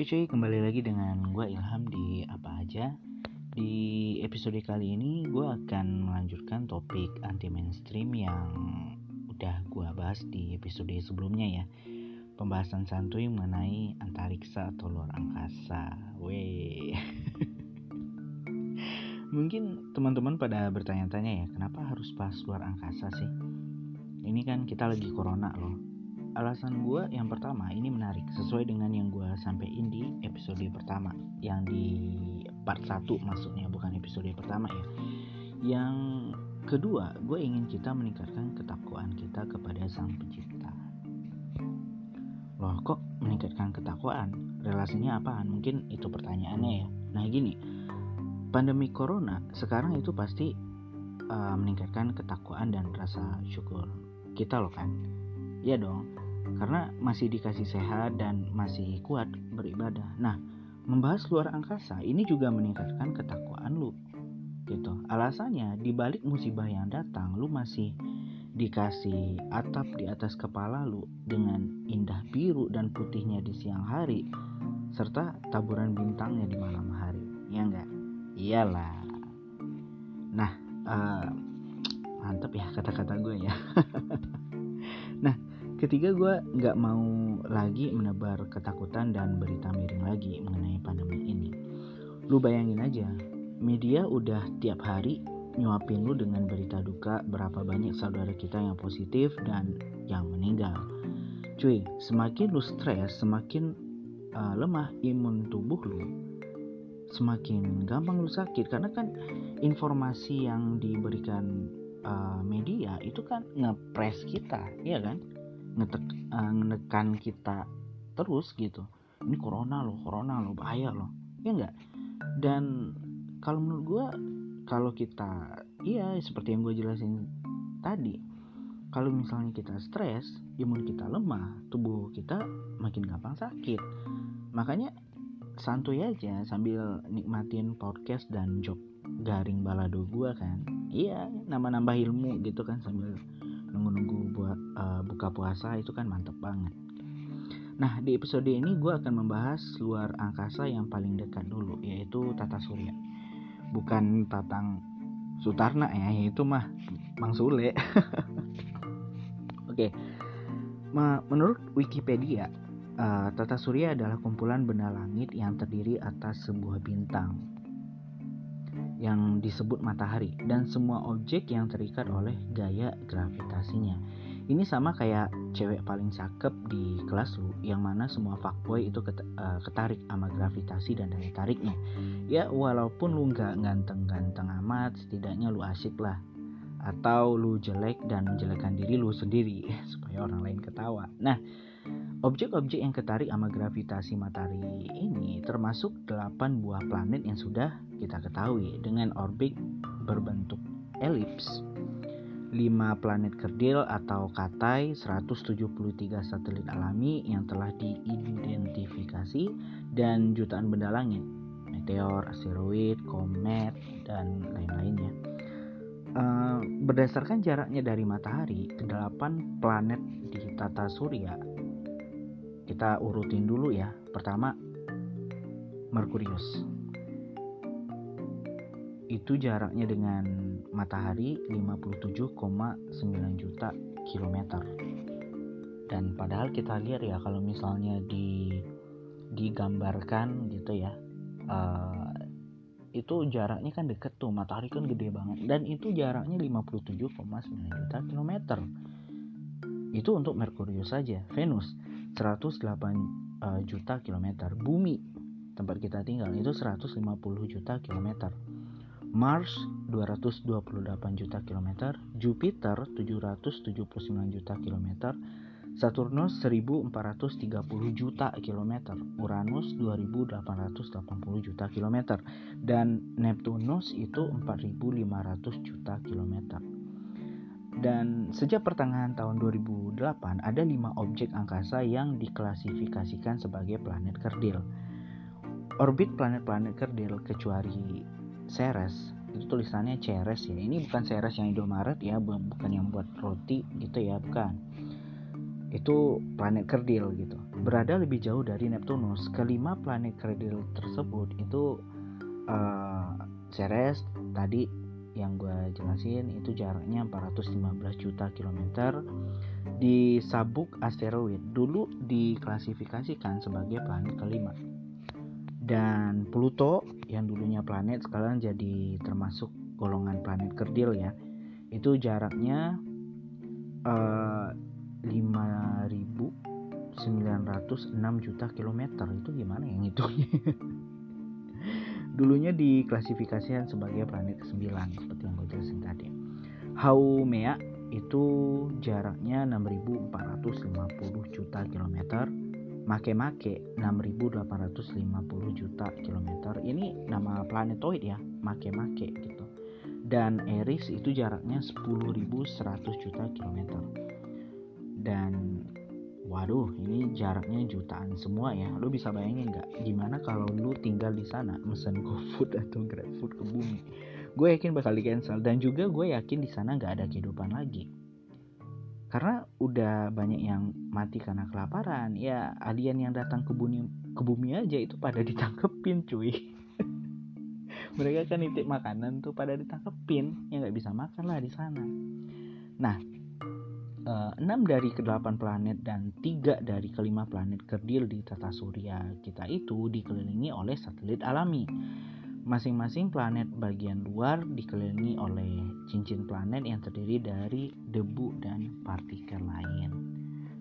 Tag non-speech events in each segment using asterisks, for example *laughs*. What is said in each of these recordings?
Yuk cuy, kembali lagi dengan gue Ilham di apa aja. Di episode kali ini gue akan melanjutkan topik anti mainstream yang udah gue bahas di episode sebelumnya ya. Pembahasan santuy mengenai antariksa atau luar angkasa. Weh. *laughs* Mungkin teman-teman pada bertanya-tanya ya Kenapa harus bahas luar angkasa sih? Ini kan kita lagi corona loh alasan gue yang pertama ini menarik sesuai dengan yang gue sampaikan di episode pertama yang di part 1 maksudnya bukan episode pertama ya. Yang kedua gue ingin kita meningkatkan ketakwaan kita kepada sang pencipta. Loh kok meningkatkan ketakwaan? Relasinya apaan? Mungkin itu pertanyaannya ya. Nah gini pandemi corona sekarang itu pasti uh, meningkatkan ketakwaan dan rasa syukur kita loh kan Iya dong, karena masih dikasih sehat dan masih kuat beribadah. Nah, membahas luar angkasa ini juga meningkatkan ketakwaan lu. Gitu. Alasannya di balik musibah yang datang, lu masih dikasih atap di atas kepala lu dengan indah biru dan putihnya di siang hari serta taburan bintangnya di malam hari. Ya enggak? Iyalah. Nah, uh, mantep ya kata-kata gue ya. *laughs* Ketiga gue nggak mau lagi menebar ketakutan dan berita miring lagi mengenai pandemi ini. Lu bayangin aja, media udah tiap hari nyuapin lu dengan berita duka berapa banyak saudara kita yang positif dan yang meninggal. Cuy, semakin lu stres, semakin uh, lemah imun tubuh lu, semakin gampang lu sakit karena kan informasi yang diberikan uh, media itu kan ngepres kita, ya kan? Ngetek, uh, kita terus gitu. Ini corona loh corona loh bahaya loh. Ya enggak dan kalau menurut gue kalau kita iya seperti yang gue jelasin tadi kalau misalnya kita stres imun kita lemah tubuh kita makin gampang sakit. Makanya santuy aja sambil nikmatin podcast dan job garing balado gue kan. Iya nambah-nambah ilmu gitu kan sambil nunggu-nunggu buat uh, buka puasa itu kan mantep banget. Nah di episode ini gue akan membahas luar angkasa yang paling dekat dulu yaitu tata surya. Bukan tatang Sutarna ya, itu mah Mang Sule. *laughs* Oke, okay. menurut Wikipedia, uh, tata surya adalah kumpulan benda langit yang terdiri atas sebuah bintang yang disebut matahari dan semua objek yang terikat oleh gaya gravitasinya. Ini sama kayak cewek paling cakep di kelas lu yang mana semua fuckboy itu eh, ketarik sama gravitasi dan daya tariknya. Ya walaupun lu nggak ganteng-ganteng amat, setidaknya lu asik lah. Atau lu jelek dan menjelekkan diri lu sendiri *laughs* supaya orang lain ketawa. Nah, Objek-objek yang ketarik sama gravitasi matahari ini termasuk 8 buah planet yang sudah kita ketahui dengan orbit berbentuk elips. 5 planet kerdil atau katai, 173 satelit alami yang telah diidentifikasi dan jutaan benda langit, meteor, asteroid, komet, dan lain-lainnya. Uh, berdasarkan jaraknya dari matahari, kedelapan planet di tata surya kita urutin dulu ya. Pertama, Merkurius. Itu jaraknya dengan matahari 57,9 juta kilometer. Dan padahal kita lihat ya kalau misalnya di digambarkan gitu ya. Uh, itu jaraknya kan deket tuh matahari kan gede banget dan itu jaraknya 57,9 juta kilometer itu untuk Merkurius saja Venus 108 uh, eh, juta kilometer. Bumi tempat kita tinggal itu 150 juta kilometer. Mars 228 juta kilometer, Jupiter 779 juta kilometer, Saturnus 1430 juta kilometer, Uranus 2880 juta kilometer, dan Neptunus itu 4500 juta kilometer. Dan sejak pertengahan tahun 2008 ada lima objek angkasa yang diklasifikasikan sebagai planet kerdil. Orbit planet-planet kerdil kecuali Ceres itu tulisannya Ceres ya. Ini bukan Ceres yang Indomaret ya, bukan yang buat roti gitu ya, bukan. Itu planet kerdil gitu. berada lebih jauh dari Neptunus. Kelima planet kerdil tersebut itu uh, Ceres tadi yang gue jelasin itu jaraknya 415 juta kilometer di sabuk asteroid. Dulu diklasifikasikan sebagai planet kelima. Dan Pluto yang dulunya planet sekarang jadi termasuk golongan planet kerdil ya. Itu jaraknya uh, 5906 juta kilometer. Itu gimana yang hitungnya *laughs* dulunya diklasifikasikan sebagai planet ke-9 seperti yang gue jelasin tadi. Haumea itu jaraknya 6450 juta kilometer. Make-Make 6850 juta kilometer. Ini nama planetoid ya Make-Make gitu. Dan Eris itu jaraknya 10.100 juta kilometer. Dan Waduh, ini jaraknya jutaan semua ya. Lu bisa bayangin nggak gimana kalau lu tinggal di sana mesen GoFood atau GrabFood ke bumi? Gue yakin bakal di cancel dan juga gue yakin di sana nggak ada kehidupan lagi. Karena udah banyak yang mati karena kelaparan. Ya alien yang datang ke bumi ke bumi aja itu pada *laughs* ditangkepin cuy. *laughs* Mereka kan nitip makanan tuh pada ditangkepin, ya nggak bisa makan lah di sana. Nah, 6 eh, dari ke-8 planet dan 3 dari kelima planet kerdil di tata surya kita itu dikelilingi oleh satelit alami. Masing-masing planet bagian luar dikelilingi oleh cincin planet yang terdiri dari debu dan partikel lain.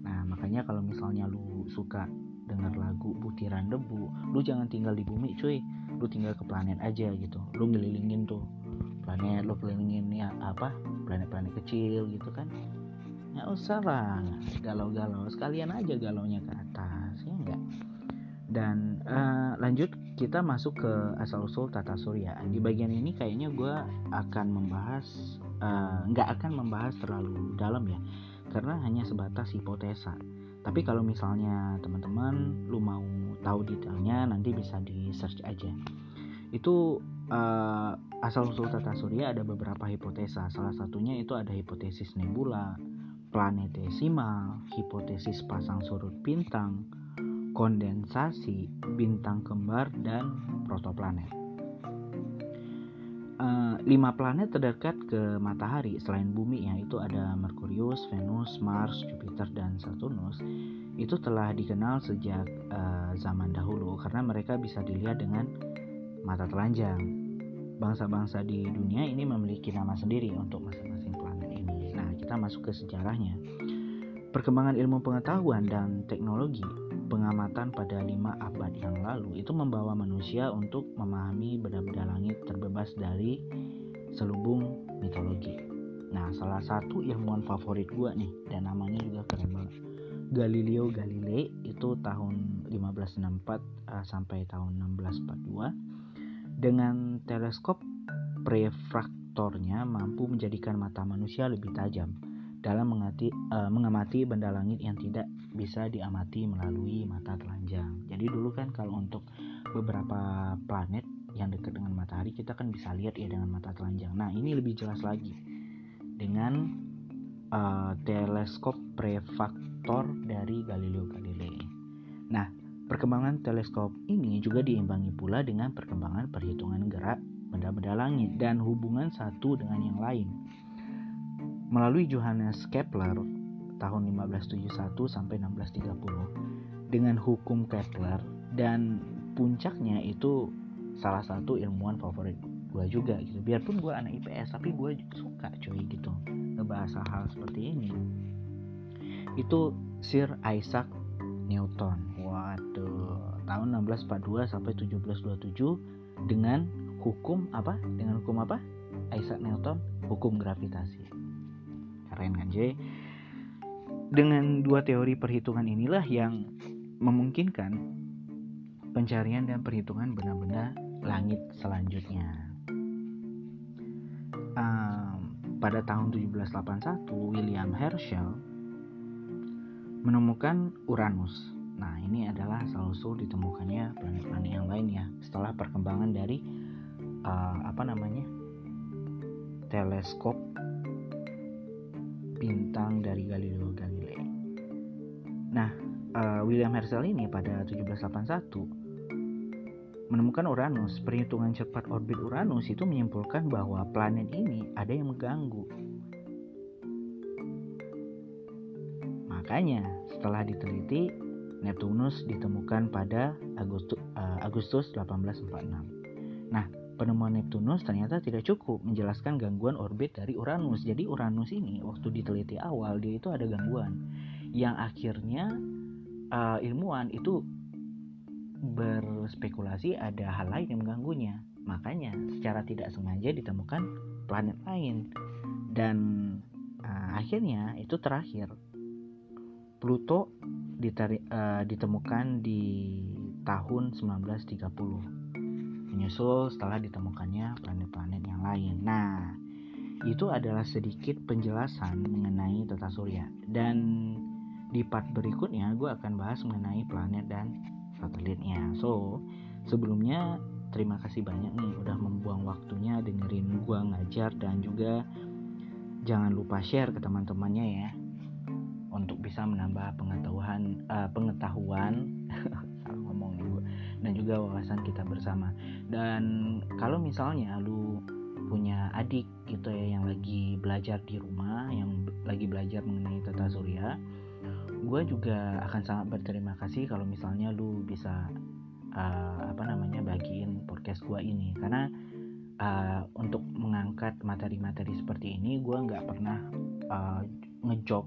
Nah, makanya kalau misalnya lu suka dengar lagu butiran debu, lu jangan tinggal di bumi cuy. Lu tinggal ke planet aja gitu. Lu ngelilingin tuh planet, lu kelilingin ya apa? Planet-planet kecil gitu kan nggak usah lah galau-galau. Sekalian aja galaunya ke atas ya enggak dan uh, lanjut kita masuk ke asal usul tata surya. Di bagian ini kayaknya gue akan membahas uh, nggak akan membahas terlalu dalam ya. Karena hanya sebatas hipotesa. Tapi kalau misalnya teman-teman lu mau tahu detailnya nanti bisa di search aja. Itu uh, asal usul tata surya ada beberapa hipotesa. Salah satunya itu ada hipotesis nebula planetesimal, hipotesis pasang surut bintang, kondensasi, bintang kembar, dan protoplanet. Uh, lima planet terdekat ke matahari selain bumi yaitu ada Merkurius, Venus, Mars, Jupiter, dan Saturnus itu telah dikenal sejak uh, zaman dahulu karena mereka bisa dilihat dengan mata telanjang. Bangsa-bangsa di dunia ini memiliki nama sendiri untuk masing-masing kita masuk ke sejarahnya. Perkembangan ilmu pengetahuan dan teknologi pengamatan pada lima abad yang lalu itu membawa manusia untuk memahami benda-benda langit terbebas dari selubung mitologi. Nah, salah satu ilmuwan favorit gue nih dan namanya juga keren banget. Galileo Galilei itu tahun 1564 uh, sampai tahun 1642 dengan teleskop prefrak faktornya mampu menjadikan mata manusia lebih tajam dalam mengati, uh, mengamati benda langit yang tidak bisa diamati melalui mata telanjang. Jadi dulu kan kalau untuk beberapa planet yang dekat dengan matahari kita kan bisa lihat ya dengan mata telanjang. Nah ini lebih jelas lagi dengan uh, teleskop prefaktor dari Galileo Galilei. Nah perkembangan teleskop ini juga diimbangi pula dengan perkembangan perhitungan gerak benda-benda langit dan hubungan satu dengan yang lain. Melalui Johannes Kepler tahun 1571 sampai 1630 dengan hukum Kepler dan puncaknya itu salah satu ilmuwan favorit gue juga gitu. Biarpun gue anak IPS tapi gue suka cuy gitu ngebahas hal seperti ini. Itu Sir Isaac Newton. Waduh tahun 1642 sampai 1727 dengan hukum apa? Dengan hukum apa? Isaac Newton hukum gravitasi. Keren kan J? Dengan dua teori perhitungan inilah yang memungkinkan pencarian dan perhitungan benda-benda langit selanjutnya. Um, pada tahun 1781 William Herschel menemukan Uranus. Nah, ini adalah asal usul ditemukannya planet-planet yang lain ya setelah perkembangan dari uh, apa namanya teleskop bintang dari Galileo Galilei. Nah, uh, William Herschel ini pada 1781 menemukan Uranus, perhitungan cepat orbit Uranus itu menyimpulkan bahwa planet ini ada yang mengganggu. Makanya, setelah diteliti, Neptunus ditemukan pada Agustus, uh, Agustus 1846. Nah, penemuan Neptunus ternyata tidak cukup menjelaskan gangguan orbit dari Uranus. Jadi Uranus ini waktu diteliti awal dia itu ada gangguan yang akhirnya uh, ilmuwan itu berspekulasi ada hal lain yang mengganggunya. Makanya secara tidak sengaja ditemukan planet lain dan uh, akhirnya itu terakhir Pluto uh, ditemukan di tahun 1930 menyusul setelah ditemukannya planet-planet yang lain. Nah, itu adalah sedikit penjelasan mengenai tata surya dan di part berikutnya gue akan bahas mengenai planet dan satelitnya so sebelumnya terima kasih banyak nih udah membuang waktunya dengerin gua ngajar dan juga jangan lupa share ke teman-temannya ya untuk bisa menambah pengetahuan uh, pengetahuan *laughs* juga wawasan kita bersama. Dan kalau misalnya lu punya adik gitu ya yang lagi belajar di rumah yang lagi belajar mengenai tata surya gue juga akan sangat berterima kasih kalau misalnya lu bisa uh, apa namanya bagiin podcast gue ini. Karena uh, untuk mengangkat materi-materi seperti ini gue nggak pernah uh, ngejok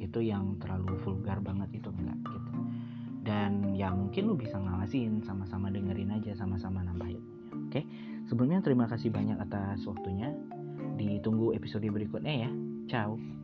itu yang terlalu vulgar banget itu enggak gitu dan ya mungkin lu bisa ngawasin sama-sama dengerin aja sama-sama nambah oke? Okay? sebelumnya terima kasih banyak atas waktunya. Ditunggu episode berikutnya ya. Ciao